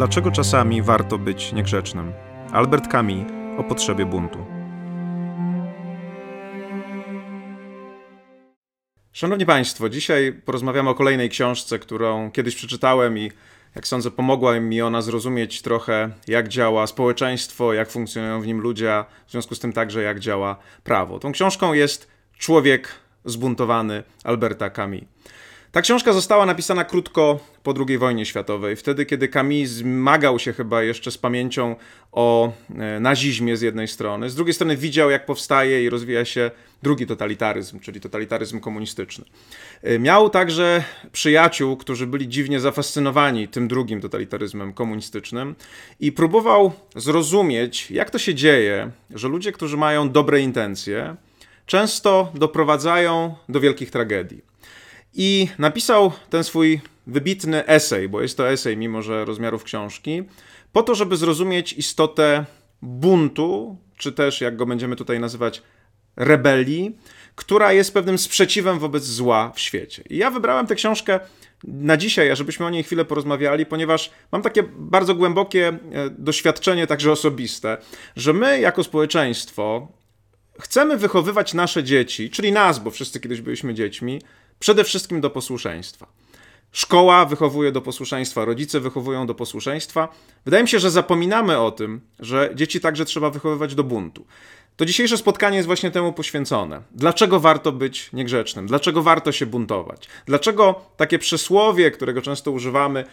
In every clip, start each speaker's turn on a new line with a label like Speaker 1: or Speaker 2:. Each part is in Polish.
Speaker 1: Dlaczego czasami warto być niegrzecznym? Albert Camus o potrzebie buntu. Szanowni Państwo, dzisiaj porozmawiamy o kolejnej książce, którą kiedyś przeczytałem i jak sądzę, pomogła mi ona zrozumieć trochę, jak działa społeczeństwo, jak funkcjonują w nim ludzie, a w związku z tym także jak działa prawo. Tą książką jest Człowiek zbuntowany Alberta Camus. Ta książka została napisana krótko po II wojnie światowej, wtedy kiedy Camus zmagał się chyba jeszcze z pamięcią o e, nazizmie z jednej strony, z drugiej strony widział jak powstaje i rozwija się drugi totalitaryzm, czyli totalitaryzm komunistyczny. E, miał także przyjaciół, którzy byli dziwnie zafascynowani tym drugim totalitaryzmem komunistycznym i próbował zrozumieć, jak to się dzieje, że ludzie, którzy mają dobre intencje, często doprowadzają do wielkich tragedii. I napisał ten swój wybitny esej, bo jest to esej, mimo że rozmiarów książki, po to, żeby zrozumieć istotę buntu, czy też, jak go będziemy tutaj nazywać, rebelii, która jest pewnym sprzeciwem wobec zła w świecie. I ja wybrałem tę książkę na dzisiaj, żebyśmy o niej chwilę porozmawiali, ponieważ mam takie bardzo głębokie e, doświadczenie, także osobiste, że my jako społeczeństwo chcemy wychowywać nasze dzieci, czyli nas, bo wszyscy kiedyś byliśmy dziećmi, przede wszystkim do posłuszeństwa. Szkoła wychowuje do posłuszeństwa, rodzice wychowują do posłuszeństwa. Wydaje mi się, że zapominamy o tym, że dzieci także trzeba wychowywać do buntu. To dzisiejsze spotkanie jest właśnie temu poświęcone. Dlaczego warto być niegrzecznym? Dlaczego warto się buntować? Dlaczego takie przysłowie, którego często używamy,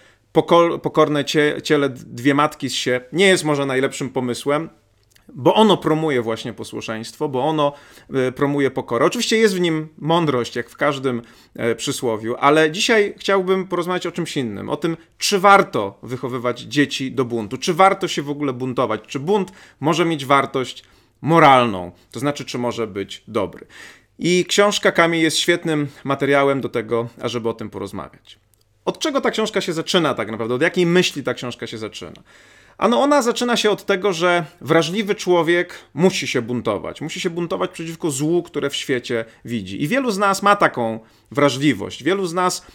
Speaker 1: pokorne ciele dwie matki z się, nie jest może najlepszym pomysłem? Bo ono promuje właśnie posłuszeństwo, bo ono e, promuje pokorę. Oczywiście jest w nim mądrość, jak w każdym e, przysłowiu, ale dzisiaj chciałbym porozmawiać o czymś innym, o tym, czy warto wychowywać dzieci do buntu, czy warto się w ogóle buntować, czy bunt może mieć wartość moralną, to znaczy, czy może być dobry. I książka Kami jest świetnym materiałem do tego, ażeby o tym porozmawiać. Od czego ta książka się zaczyna tak naprawdę? Od jakiej myśli ta książka się zaczyna? Ano ona zaczyna się od tego, że wrażliwy człowiek musi się buntować. Musi się buntować przeciwko złu, które w świecie widzi. I wielu z nas ma taką wrażliwość. Wielu z nas,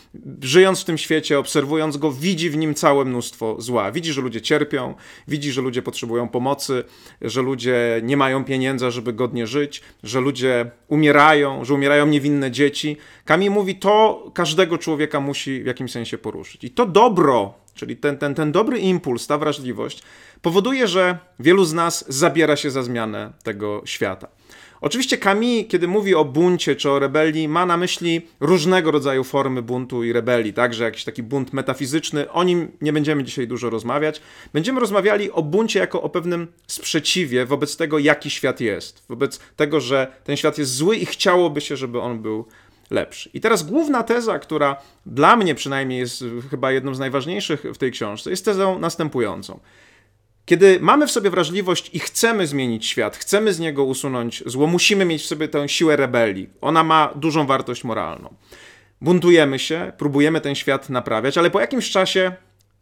Speaker 1: żyjąc w tym świecie, obserwując go, widzi w nim całe mnóstwo zła. Widzi, że ludzie cierpią, widzi, że ludzie potrzebują pomocy, że ludzie nie mają pieniędzy, żeby godnie żyć, że ludzie umierają, że umierają niewinne dzieci. Kami mówi, to każdego człowieka musi w jakimś sensie poruszyć. I to dobro, czyli ten, ten, ten dobry impuls, ta wrażliwość, powoduje, że wielu z nas zabiera się za zmianę tego świata. Oczywiście Kami, kiedy mówi o buncie czy o rebelii, ma na myśli różnego rodzaju formy buntu i rebelii, także jakiś taki bunt metafizyczny. O nim nie będziemy dzisiaj dużo rozmawiać. Będziemy rozmawiali o buncie jako o pewnym sprzeciwie wobec tego, jaki świat jest, wobec tego, że ten świat jest zły i chciałoby się, żeby on był lepszy. I teraz główna teza, która dla mnie przynajmniej jest chyba jedną z najważniejszych w tej książce, jest tezą następującą. Kiedy mamy w sobie wrażliwość i chcemy zmienić świat, chcemy z niego usunąć zło, musimy mieć w sobie tę siłę rebelii. Ona ma dużą wartość moralną. Buntujemy się, próbujemy ten świat naprawiać, ale po jakimś czasie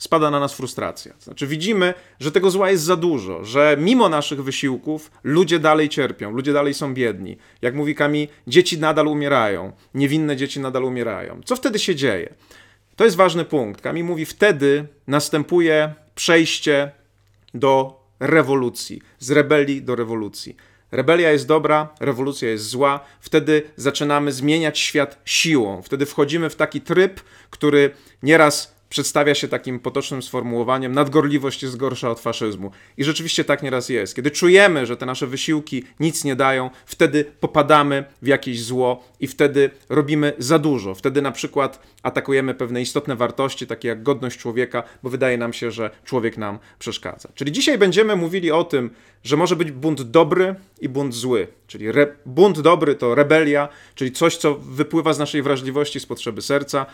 Speaker 1: spada na nas frustracja. Znaczy, widzimy, że tego zła jest za dużo, że mimo naszych wysiłków ludzie dalej cierpią, ludzie dalej są biedni. Jak mówi Kami, dzieci nadal umierają, niewinne dzieci nadal umierają. Co wtedy się dzieje? To jest ważny punkt. Kami mówi, wtedy następuje przejście do rewolucji, z rebelii do rewolucji. Rebelia jest dobra, rewolucja jest zła, wtedy zaczynamy zmieniać świat siłą. Wtedy wchodzimy w taki tryb, który nieraz przedstawia się takim potocznym sformułowaniem: nadgorliwość jest gorsza od faszyzmu. I rzeczywiście tak nieraz jest. Kiedy czujemy, że te nasze wysiłki nic nie dają, wtedy popadamy w jakieś zło i wtedy robimy za dużo. Wtedy na przykład atakujemy pewne istotne wartości, takie jak godność człowieka, bo wydaje nam się, że człowiek nam przeszkadza. Czyli dzisiaj będziemy mówili o tym, że może być bunt dobry i bunt zły. Czyli bunt dobry to rebelia, czyli coś, co wypływa z naszej wrażliwości, z potrzeby serca.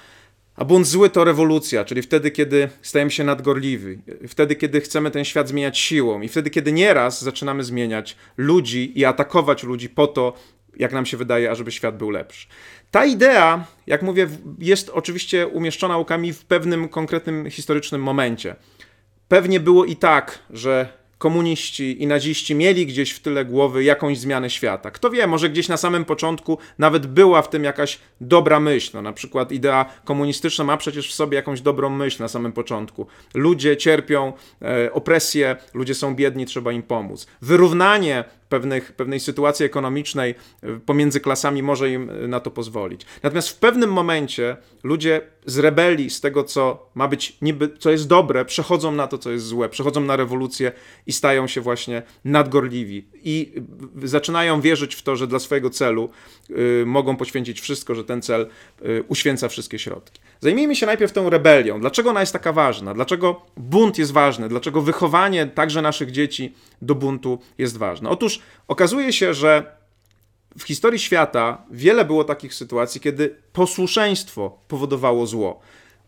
Speaker 1: A bunt zły to rewolucja, czyli wtedy, kiedy stajemy się nadgorliwi, wtedy, kiedy chcemy ten świat zmieniać siłą i wtedy, kiedy nieraz zaczynamy zmieniać ludzi i atakować ludzi po to, jak nam się wydaje, ażeby świat był lepszy. Ta idea, jak mówię, jest oczywiście umieszczona łukami w pewnym konkretnym historycznym momencie. Pewnie było i tak, że komuniści i naziści mieli gdzieś w tyle głowy jakąś zmianę świata. Kto wie, może gdzieś na samym początku nawet była w tym jakaś dobra myśl. No, na przykład idea komunistyczna ma przecież w sobie jakąś dobrą myśl na samym początku. Ludzie cierpią e, opresję, ludzie są biedni, trzeba im pomóc. Wyrównanie pewnych, pewnej sytuacji ekonomicznej e, pomiędzy klasami może im e, na to pozwolić. Natomiast w pewnym momencie ludzie z rebelii, z tego, co ma być niby, co jest dobre, przechodzą na to, co jest złe, przechodzą na rewolucję i stają się właśnie nadgorliwi. I zaczynają wierzyć w to, że dla swojego celu y, mogą poświęcić wszystko, że ten cel y, uświęca wszystkie środki. Zajmijmy się najpierw tą rebelią. Dlaczego ona jest taka ważna? Dlaczego bunt jest ważny? Dlaczego wychowanie także naszych dzieci do buntu jest ważne? Otóż okazuje się, że w historii świata wiele było takich sytuacji, kiedy posłuszeństwo powodowało zło,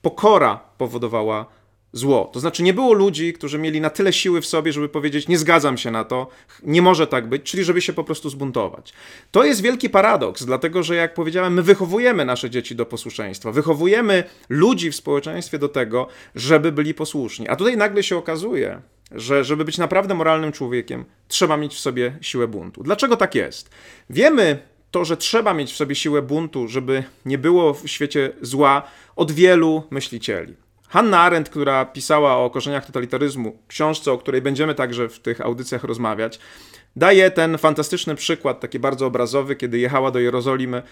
Speaker 1: pokora powodowała zło. To znaczy, nie było ludzi, którzy mieli na tyle siły w sobie, żeby powiedzieć: Nie zgadzam się na to, nie może tak być, czyli żeby się po prostu zbuntować. To jest wielki paradoks, dlatego że, jak powiedziałem, my wychowujemy nasze dzieci do posłuszeństwa, wychowujemy ludzi w społeczeństwie do tego, żeby byli posłuszni. A tutaj nagle się okazuje, że żeby być naprawdę moralnym człowiekiem, trzeba mieć w sobie siłę buntu. Dlaczego tak jest? Wiemy to, że trzeba mieć w sobie siłę buntu, żeby nie było w świecie zła od wielu myślicieli. Hanna Arendt, która pisała o korzeniach totalitaryzmu, książce, o której będziemy także w tych audycjach rozmawiać, daje ten fantastyczny przykład, taki bardzo obrazowy, kiedy jechała do Jerozolimy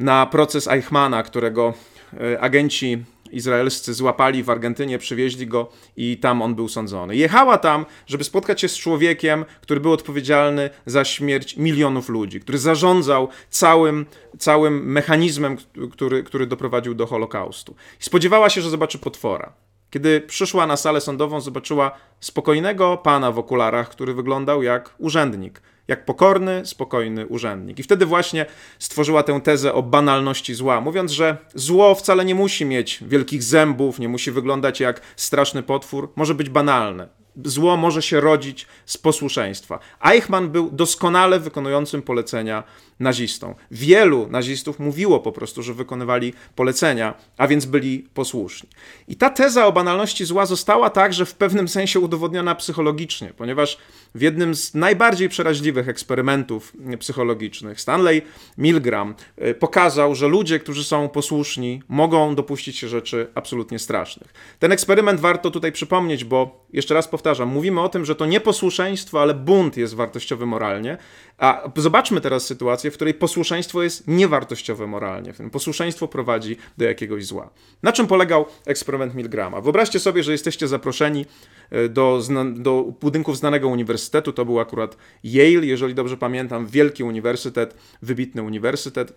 Speaker 1: na proces Eichmana, którego e, agenci izraelscy złapali w Argentynie, przywieźli go i tam on był sądzony. Jechała tam, żeby spotkać się z człowiekiem, który był odpowiedzialny za śmierć milionów ludzi, który zarządzał całym, całym mechanizmem, który, który doprowadził do Holokaustu. I spodziewała się, że zobaczy potwora. Kiedy przyszła na salę sądową, zobaczyła spokojnego pana w okularach, który wyglądał jak urzędnik jak pokorny, spokojny urzędnik. I wtedy właśnie stworzyła tę tezę o banalności zła, mówiąc, że zło wcale nie musi mieć wielkich zębów, nie musi wyglądać jak straszny potwór, może być banalne zło może się rodzić z posłuszeństwa. Eichmann był doskonale wykonującym polecenia nazistą. Wielu nazistów mówiło po prostu, że wykonywali polecenia, a więc byli posłuszni. I ta teza o banalności zła została także w pewnym sensie udowodniona psychologicznie, ponieważ w jednym z najbardziej przeraźliwych eksperymentów psychologicznych Stanley Milgram e, pokazał, że ludzie, którzy są posłuszni, mogą dopuścić się rzeczy absolutnie strasznych. Ten eksperyment warto tutaj przypomnieć, bo jeszcze raz powtarzam, mówimy o tym, że to nie posłuszeństwo, ale bunt jest wartościowy moralnie, a zobaczmy teraz sytuację, w której posłuszeństwo jest niewartościowe moralnie. Posłuszeństwo prowadzi do jakiegoś zła. Na czym polegał eksperyment Milgrama? Wyobraźcie sobie, że jesteście zaproszeni e, do, do budynków znanego uniwersytetu, to był akurat Yale, jeżeli dobrze pamiętam, wielki uniwersytet, wybitny uniwersytet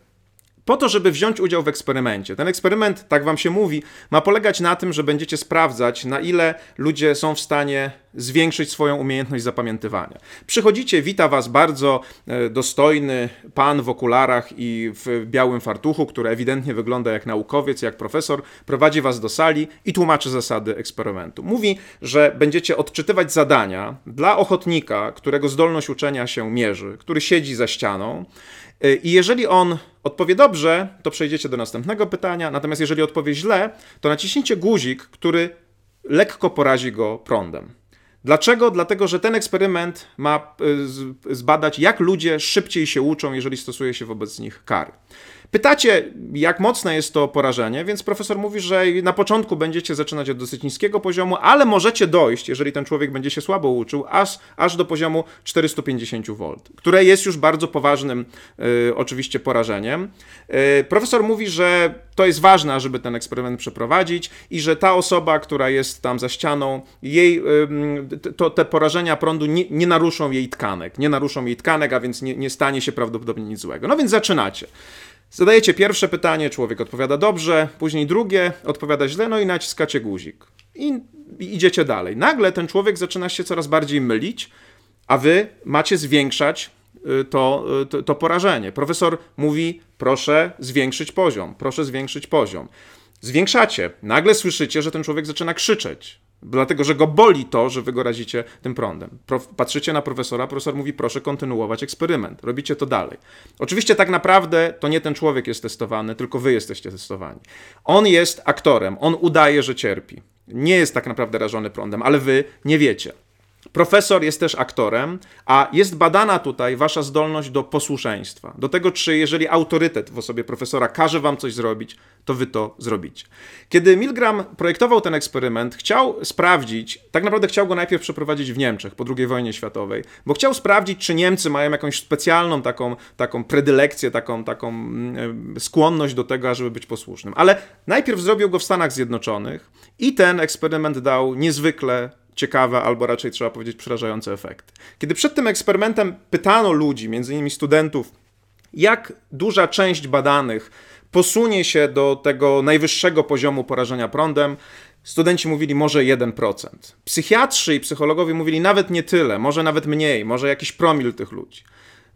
Speaker 1: po to, żeby wziąć udział w eksperymencie. Ten eksperyment, tak wam się mówi, ma polegać na tym, że będziecie sprawdzać, na ile ludzie są w stanie zwiększyć swoją umiejętność zapamiętywania. Przychodzicie, wita was bardzo e, dostojny pan w okularach i w białym fartuchu, który ewidentnie wygląda jak naukowiec, jak profesor, prowadzi was do sali i tłumaczy zasady eksperymentu. Mówi, że będziecie odczytywać zadania dla ochotnika, którego zdolność uczenia się mierzy, który siedzi za ścianą E, I jeżeli on odpowie dobrze, to przejdziecie do następnego pytania, natomiast jeżeli odpowie źle, to naciśnijcie guzik, który lekko porazi go prądem. Dlaczego? Dlatego, że ten eksperyment ma e, zbadać, jak ludzie szybciej się uczą, jeżeli stosuje się wobec nich kary. Pytacie, jak mocne jest to porażenie, więc profesor mówi, że na początku będziecie zaczynać od dosyć niskiego poziomu, ale możecie dojść, jeżeli ten człowiek będzie się słabo uczył, aż, aż do poziomu 450 V, które jest już bardzo poważnym y, oczywiście porażeniem. Y, profesor mówi, że to jest ważne, żeby ten eksperyment przeprowadzić i że ta osoba, która jest tam za ścianą, jej, y, to, te porażenia prądu nie, nie, naruszą jej tkanek, nie naruszą jej tkanek, a więc nie, nie stanie się prawdopodobnie nic złego. No więc zaczynacie. Zadajecie pierwsze pytanie, człowiek odpowiada dobrze, później drugie, odpowiada źle, no i naciskacie guzik. I, I idziecie dalej. Nagle ten człowiek zaczyna się coraz bardziej mylić, a wy macie zwiększać y, to, y, to, to porażenie. Profesor mówi: proszę zwiększyć poziom, proszę zwiększyć poziom. Zwiększacie. Nagle słyszycie, że ten człowiek zaczyna krzyczeć. Dlatego, że go boli to, że wy go razicie tym prądem. patrzycie na profesora, profesor mówi, proszę kontynuować eksperyment. Robicie to dalej. Oczywiście tak naprawdę to nie ten człowiek jest testowany, tylko wy jesteście testowani. On jest aktorem, on udaje, że cierpi. Nie jest tak naprawdę rażony prądem, ale wy nie wiecie. Profesor jest też aktorem, a jest badana tutaj wasza zdolność do posłuszeństwa. Do tego, czy jeżeli autorytet w osobie profesora każe wam coś zrobić, to wy to zrobicie. Kiedy Milgram projektował ten eksperyment, chciał sprawdzić, tak naprawdę chciał go najpierw przeprowadzić w Niemczech po II wojnie światowej, bo chciał sprawdzić, czy Niemcy mają jakąś specjalną taką, taką predylekcję, taką, taką mm, skłonność do tego, ażeby być posłusznym. Ale najpierw zrobił go w Stanach Zjednoczonych i ten eksperyment dał niezwykle ciekawe, albo raczej trzeba powiedzieć przerażające efekty. Kiedy przed tym eksperymentem pytano ludzi, między innymi studentów, jak duża część badanych posunie się do tego najwyższego poziomu porażenia prądem, studenci mówili może 1%. Psychiatrzy i psychologowie mówili nawet nie tyle, może nawet mniej, może jakiś promil tych ludzi.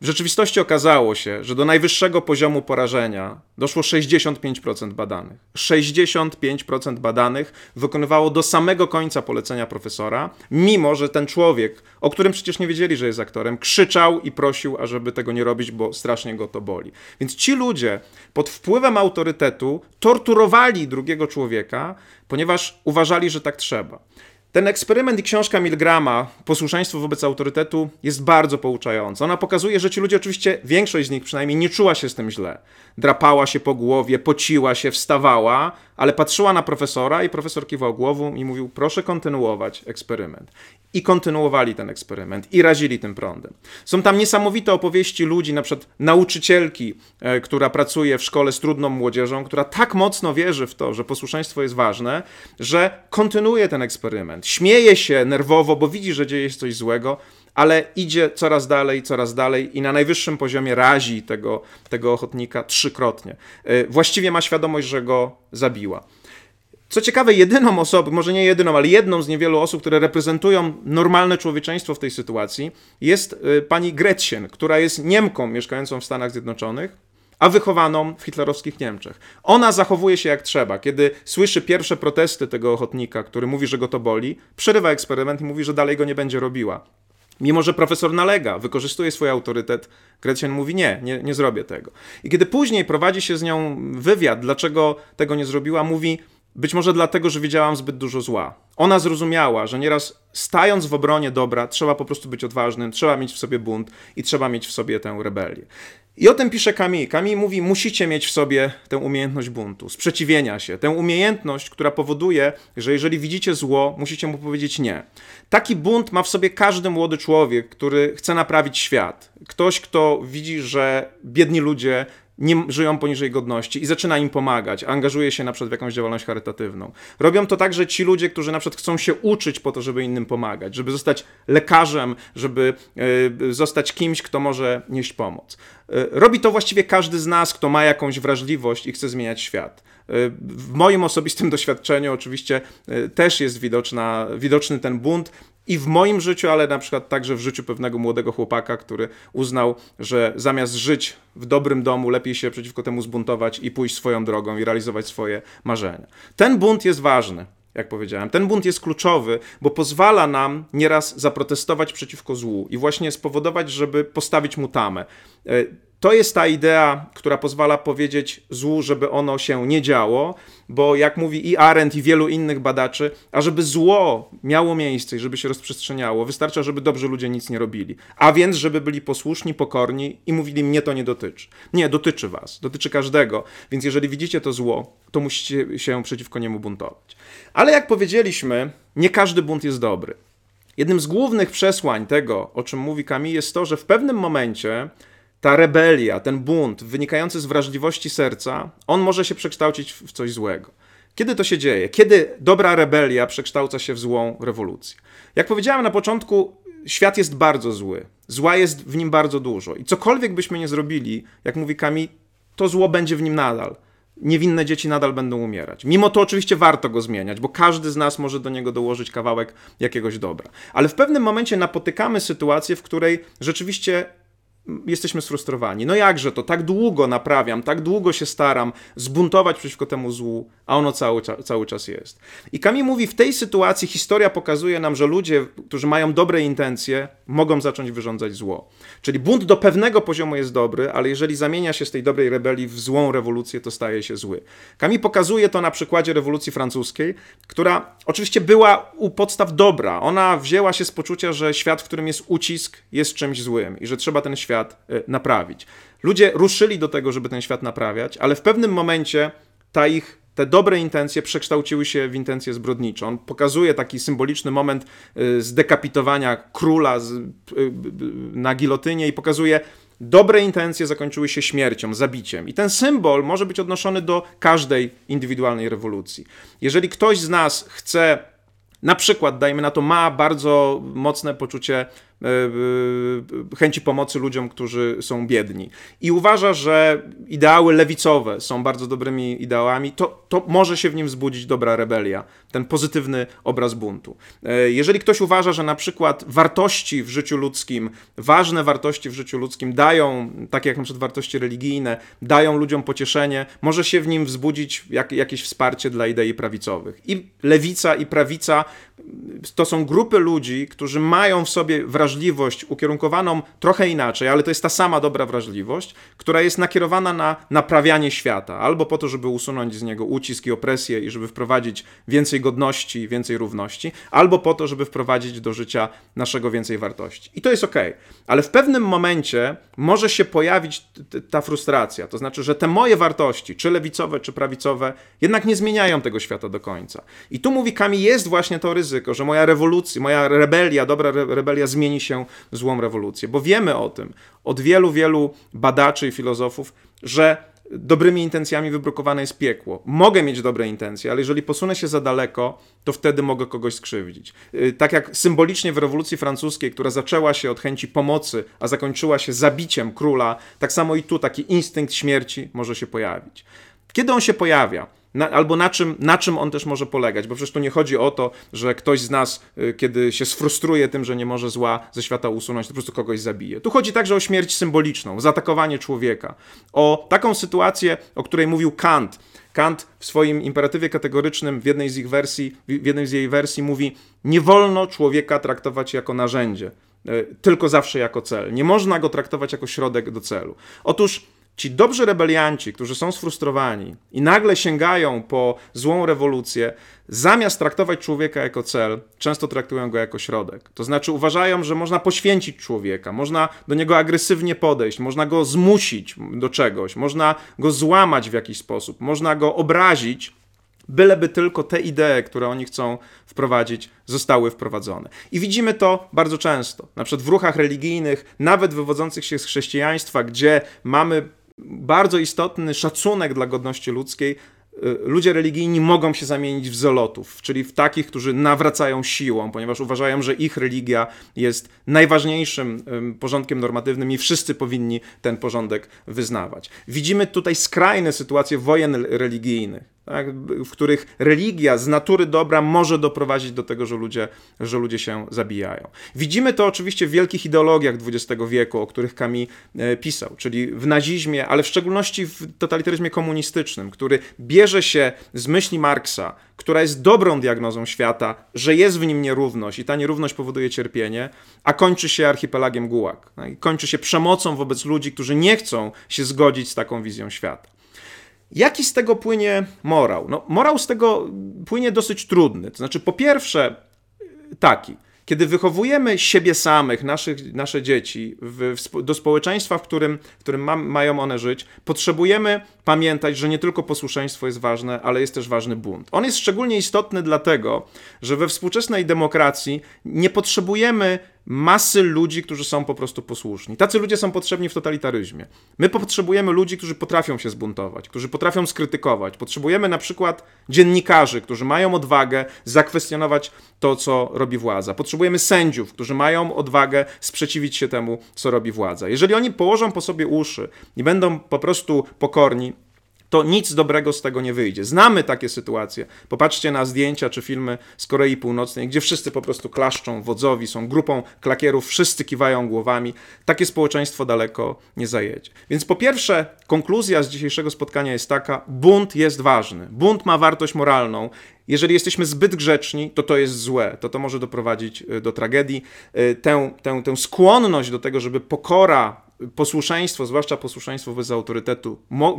Speaker 1: W rzeczywistości okazało się, że do najwyższego poziomu porażenia doszło 65% badanych. 65% badanych wykonywało do samego końca polecenia profesora, mimo że ten człowiek, o którym przecież nie wiedzieli, że jest aktorem, krzyczał i prosił, ażeby tego nie robić, bo strasznie go to boli. Więc ci ludzie pod wpływem autorytetu torturowali drugiego człowieka, ponieważ uważali, że tak trzeba. Ten eksperyment i książka Milgrama, Posłuszeństwo wobec autorytetu, jest bardzo pouczająca. Ona pokazuje, że ci ludzie, oczywiście większość z nich przynajmniej, nie czuła się z tym źle. Drapała się po głowie, pociła się, wstawała, ale patrzyła na profesora i profesor kiwał głową i mówił: Proszę kontynuować eksperyment. I kontynuowali ten eksperyment i razili tym prądem. Są tam niesamowite opowieści ludzi, na przykład nauczycielki, e, która pracuje w szkole z trudną młodzieżą, która tak mocno wierzy w to, że posłuszeństwo jest ważne, że kontynuuje ten eksperyment. Śmieje się nerwowo, bo widzi, że dzieje się coś złego, ale idzie coraz dalej, coraz dalej i na najwyższym poziomie razi tego, tego ochotnika trzykrotnie. E, właściwie ma świadomość, że go zabiła. Co ciekawe, jedyną osobą, może nie jedyną, ale jedną z niewielu osób, które reprezentują normalne człowieczeństwo w tej sytuacji, jest e, pani Gretchen, która jest Niemką mieszkającą w Stanach Zjednoczonych, a wychowaną w hitlerowskich Niemczech. Ona zachowuje się jak trzeba. Kiedy słyszy pierwsze protesty tego ochotnika, który mówi, że go to boli, przerywa eksperyment i mówi, że dalej go nie będzie robiła. Mimo, że profesor nalega, wykorzystuje swój autorytet, Gretchen mówi nie, nie, nie zrobię tego. I kiedy później prowadzi się z nią wywiad, dlaczego tego nie zrobiła, mówi być może dlatego, że widziałam zbyt dużo zła. Ona zrozumiała, że nieraz stając w obronie dobra, trzeba po prostu być odważnym, trzeba mieć w sobie bunt i trzeba mieć w sobie tę rebelię. I o tym pisze Kami. Kami mówi, musicie mieć w sobie tę umiejętność buntu, sprzeciwienia się, tę umiejętność, która powoduje, że jeżeli widzicie zło, musicie mu powiedzieć nie. Taki bunt ma w sobie każdy młody człowiek, który chce naprawić świat. Ktoś, kto widzi, że biedni ludzie nie żyją poniżej godności i zaczyna im pomagać, angażuje się na przykład w jakąś działalność charytatywną. Robią to także ci ludzie, którzy na przykład chcą się uczyć po to, żeby innym pomagać, żeby zostać lekarzem, żeby y, zostać kimś, kto może nieść pomoc. Y, robi to właściwie każdy z nas, kto ma jakąś wrażliwość i chce zmieniać świat. W moim osobistym doświadczeniu oczywiście też jest widoczna, widoczny ten bunt i w moim życiu, ale na przykład także w życiu pewnego młodego chłopaka, który uznał, że zamiast żyć w dobrym domu, lepiej się przeciwko temu zbuntować i pójść swoją drogą i realizować swoje marzenia. Ten bunt jest ważny jak powiedziałem. Ten bunt jest kluczowy, bo pozwala nam nieraz zaprotestować przeciwko złu i właśnie spowodować, żeby postawić mu tamę. To jest ta idea, która pozwala powiedzieć złu, żeby ono się nie działo, bo jak mówi i Arendt, i wielu innych badaczy, a żeby zło miało miejsce i żeby się rozprzestrzeniało, wystarcza, żeby dobrzy ludzie nic nie robili. A więc, żeby byli posłuszni, pokorni i mówili, mnie to nie dotyczy. Nie, dotyczy was, dotyczy każdego. Więc jeżeli widzicie to zło, to musicie się przeciwko niemu buntować. Ale jak powiedzieliśmy, nie każdy bunt jest dobry. Jednym z głównych przesłań tego, o czym mówi Kami, jest to, że w pewnym momencie ta rebelia, ten bunt wynikający z wrażliwości serca, on może się przekształcić w coś złego. Kiedy to się dzieje? Kiedy dobra rebelia przekształca się w złą rewolucję? Jak powiedziałem na początku, świat jest bardzo zły. Zła jest w nim bardzo dużo. I cokolwiek byśmy nie zrobili, jak mówi Kami, to zło będzie w nim nadal. Niewinne dzieci nadal będą umierać. Mimo to oczywiście warto go zmieniać, bo każdy z nas może do niego dołożyć kawałek jakiegoś dobra. Ale w pewnym momencie napotykamy sytuację, w której rzeczywiście jesteśmy sfrustrowani. No jakże to? Tak długo naprawiam, tak długo się staram zbuntować przeciwko temu złu, a ono cały, cały czas jest. I Kami mówi, w tej sytuacji historia pokazuje nam, że ludzie, którzy mają dobre intencje, mogą zacząć wyrządzać zło. Czyli bunt do pewnego poziomu jest dobry, ale jeżeli zamienia się z tej dobrej rebelii w złą rewolucję, to staje się zły. Kami pokazuje to na przykładzie rewolucji francuskiej, która oczywiście była u podstaw dobra. Ona wzięła się z poczucia, że świat, w którym jest ucisk, jest czymś złym i że trzeba ten świat e, naprawić. Ludzie ruszyli do tego, żeby ten świat naprawiać, ale w pewnym momencie ta ich te dobre intencje przekształciły się w intencje zbrodnicze. On pokazuje taki symboliczny moment y, zdekapitowania króla y, na gilotynie i pokazuje, dobre intencje zakończyły się śmiercią, zabiciem. I ten symbol może być odnoszony do każdej indywidualnej rewolucji. Jeżeli ktoś z nas chce, na przykład, dajmy na to, ma bardzo mocne poczucie E, e, chęci pomocy ludziom, którzy są biedni. I uważa, że ideały lewicowe są bardzo dobrymi ideałami, to, to może się w nim wzbudzić dobra rebelia, ten pozytywny obraz buntu. E, jeżeli ktoś uważa, że na przykład wartości w życiu ludzkim, ważne wartości w życiu ludzkim dają, takie jak na przykład wartości religijne, dają ludziom pocieszenie, może się w nim wzbudzić jak, jakieś wsparcie dla idei prawicowych. I lewica, i prawica to są grupy ludzi, którzy mają w sobie wrażliwość ukierunkowaną trochę inaczej, ale to jest ta sama dobra wrażliwość, która jest nakierowana na naprawianie świata, albo po to, żeby usunąć z niego ucisk i opresję i żeby wprowadzić więcej godności, więcej równości, albo po to, żeby wprowadzić do życia naszego więcej wartości. I to jest ok, ale w pewnym momencie może się pojawić ta frustracja, to znaczy, że te moje wartości, czy lewicowe, czy prawicowe, jednak nie zmieniają tego świata do końca. I tu mówi Kami, jest właśnie to ryzyko, że moja rewolucja, moja rebelia, dobra rebelia zmieni się w złą rewolucję. Bo wiemy o tym od wielu, wielu badaczy i filozofów, że dobrymi intencjami wybrukowane jest piekło. Mogę mieć dobre intencje, ale jeżeli posunę się za daleko, to wtedy mogę kogoś skrzywdzić. Y, tak jak symbolicznie w rewolucji francuskiej, która zaczęła się od chęci pomocy, a zakończyła się zabiciem króla, tak samo i tu taki instynkt śmierci może się pojawić. Kiedy on się pojawia? Na, albo na czym, na czym on też może polegać, bo przecież tu nie chodzi o to, że ktoś z nas, y, kiedy się sfrustruje tym, że nie może zła ze świata usunąć, to po prostu kogoś zabije. Tu chodzi także o śmierć symboliczną, zaatakowanie człowieka, o taką sytuację, o której mówił Kant. Kant w swoim imperatywie kategorycznym w jednej z ich wersji, w jednej z jej wersji mówi: Nie wolno człowieka traktować jako narzędzie, y, tylko zawsze jako cel. Nie można go traktować jako środek do celu. Otóż Ci dobrzy rebelianci, którzy są sfrustrowani i nagle sięgają po złą rewolucję, zamiast traktować człowieka jako cel, często traktują go jako środek. To znaczy uważają, że można poświęcić człowieka, można do niego agresywnie podejść, można go zmusić do czegoś, można go złamać w jakiś sposób, można go obrazić, byleby tylko te idee, które oni chcą wprowadzić, zostały wprowadzone. I widzimy to bardzo często, na przykład w ruchach religijnych, nawet wywodzących się z chrześcijaństwa, gdzie mamy bardzo istotny szacunek dla godności ludzkiej, y, ludzie religijni mogą się zamienić w zelotów, czyli w takich, którzy nawracają siłą, ponieważ uważają, że ich religia jest najważniejszym porządkiem normatywnym i wszyscy powinni ten porządek wyznawać. Widzimy tutaj skrajne sytuacje wojen religijnych tak, w których religia z natury dobra może doprowadzić do tego, że ludzie, że ludzie się zabijają. Widzimy to oczywiście w wielkich ideologiach XX wieku, o których Kami e, pisał, czyli w nazizmie, ale w szczególności w totalitaryzmie komunistycznym, który bierze się z myśli Marksa, która jest dobrą diagnozą świata, że jest w nim nierówność i ta nierówność powoduje cierpienie, a kończy się archipelagiem Gułag. Tak, kończy się przemocą wobec ludzi, którzy nie chcą się zgodzić z taką wizją świata. Jaki z tego płynie morał? No, morał z tego płynie dosyć trudny. To znaczy, po pierwsze, taki. Kiedy wychowujemy siebie samych, naszych, nasze dzieci w, w, do społeczeństwa, w którym, w którym ma, mają one żyć, potrzebujemy pamiętać, że nie tylko posłuszeństwo jest ważne, ale jest też ważny bunt. On jest szczególnie istotny dlatego, że we współczesnej demokracji nie potrzebujemy masy ludzi, którzy są po prostu posłuszni. Tacy ludzie są potrzebni w totalitaryzmie. My potrzebujemy ludzi, którzy potrafią się zbuntować, którzy potrafią skrytykować. Potrzebujemy na przykład dziennikarzy, którzy mają odwagę zakwestionować to, co robi władza. Potrzebujemy sędziów, którzy mają odwagę sprzeciwić się temu, co robi władza. Jeżeli oni położą po sobie uszy i będą po prostu pokorni, to nic dobrego z tego nie wyjdzie. Znamy takie sytuacje. Popatrzcie na zdjęcia czy filmy z Korei Północnej, gdzie wszyscy po prostu klaszczą wodzowi, są grupą klakierów, wszyscy kiwają głowami. Takie społeczeństwo daleko nie zajedzie. Więc po pierwsze, konkluzja z dzisiejszego spotkania jest taka: bunt jest ważny. Bunt ma wartość moralną. Jeżeli jesteśmy zbyt grzeczni, to to jest złe, to to może doprowadzić y, do tragedii. Y, tę, tę, tę skłonność do tego, żeby pokora posłuszeństwo, zwłaszcza posłuszeństwo wobec autorytetu,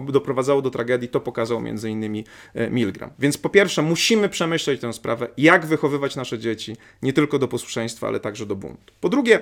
Speaker 1: doprowadzało do tragedii, to pokazał między innymi e, Milgram. Więc po pierwsze, musimy przemyśleć tę sprawę, jak wychowywać nasze dzieci nie tylko do posłuszeństwa, ale także do buntu. Po drugie,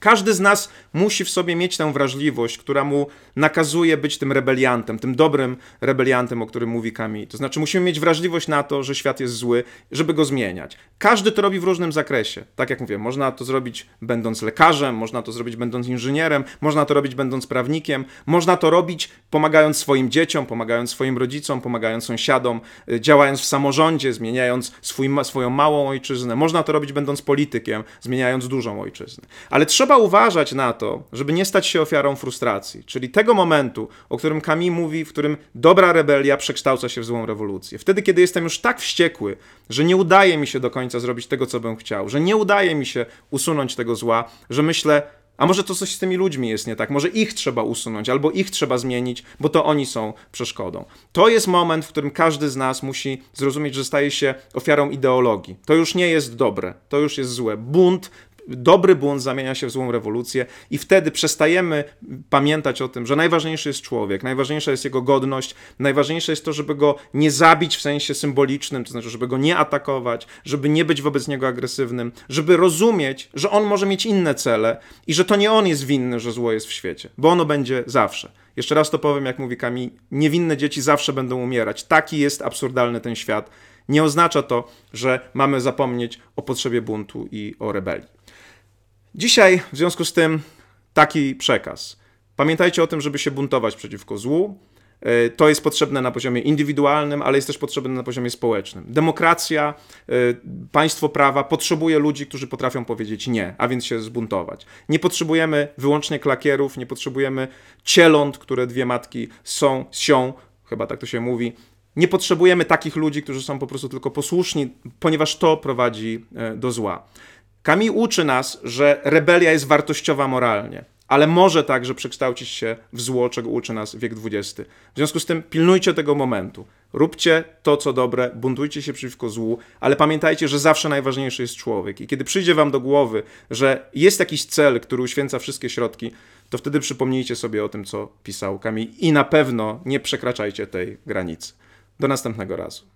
Speaker 1: każdy z nas musi w sobie mieć tę wrażliwość, która mu nakazuje być tym rebeliantem, tym dobrym rebeliantem, o którym mówi Kami. To znaczy, musimy mieć wrażliwość na to, że świat jest zły, żeby go zmieniać. Każdy to robi w różnym zakresie. Tak jak mówię, można to zrobić będąc lekarzem, można to zrobić będąc inżynierem, można to robić będąc prawnikiem, można to robić pomagając swoim dzieciom, pomagając swoim rodzicom, pomagając sąsiadom, y, działając w samorządzie, zmieniając swój, swoją małą ojczyznę. Można to robić będąc politykiem, zmieniając dużą ojczyznę. Ale trzeba trzeba uważać na to, żeby nie stać się ofiarą frustracji, czyli tego momentu, o którym Kami mówi, w którym dobra rebelia przekształca się w złą rewolucję. Wtedy, kiedy jestem już tak wściekły, że nie udaje mi się do końca zrobić tego, co bym chciał, że nie udaje mi się usunąć tego zła, że myślę, a może to coś z tymi ludźmi jest nie tak, może ich trzeba usunąć, albo ich trzeba zmienić, bo to oni są przeszkodą. To jest moment, w którym każdy z nas musi zrozumieć, że staje się ofiarą ideologii. To już nie jest dobre, to już jest złe. Bunt dobry bunt zamienia się w złą rewolucję i wtedy przestajemy pamiętać o tym, że najważniejszy jest człowiek, najważniejsza jest jego godność, najważniejsze jest to, żeby go nie zabić w sensie symbolicznym, to znaczy, żeby go nie atakować, żeby nie być wobec niego agresywnym, żeby rozumieć, że on może mieć inne cele i że to nie on jest winny, że zło jest w świecie, bo ono będzie zawsze. Jeszcze raz to powiem, jak mówi Kami, niewinne dzieci zawsze będą umierać. Taki jest absurdalny ten świat. Nie oznacza to, że mamy zapomnieć o potrzebie buntu i o rebelii. Dzisiaj w związku z tym taki przekaz. Pamiętajcie o tym, żeby się buntować przeciwko złu. E, to jest potrzebne na poziomie indywidualnym, ale jest też potrzebne na poziomie społecznym. Demokracja, e, państwo prawa potrzebuje ludzi, którzy potrafią powiedzieć nie, a więc się zbuntować. Nie potrzebujemy wyłącznie klakierów, nie potrzebujemy cieląt, które dwie matki są, sią, chyba tak to się mówi. Nie potrzebujemy takich ludzi, którzy są po prostu tylko posłuszni, ponieważ to prowadzi e, do zła. Kami uczy nas, że rebelia jest wartościowa moralnie, ale może także przekształcić się w zło, czego uczy nas wiek XX. W związku z tym pilnujcie tego momentu. Róbcie to, co dobre, buntujcie się przeciwko złu, ale pamiętajcie, że zawsze najważniejszy jest człowiek. I kiedy przyjdzie wam do głowy, że jest jakiś cel, który uświęca wszystkie środki, to wtedy przypomnijcie sobie o tym, co pisał Kamil i na pewno nie przekraczajcie tej granicy. Do następnego razu.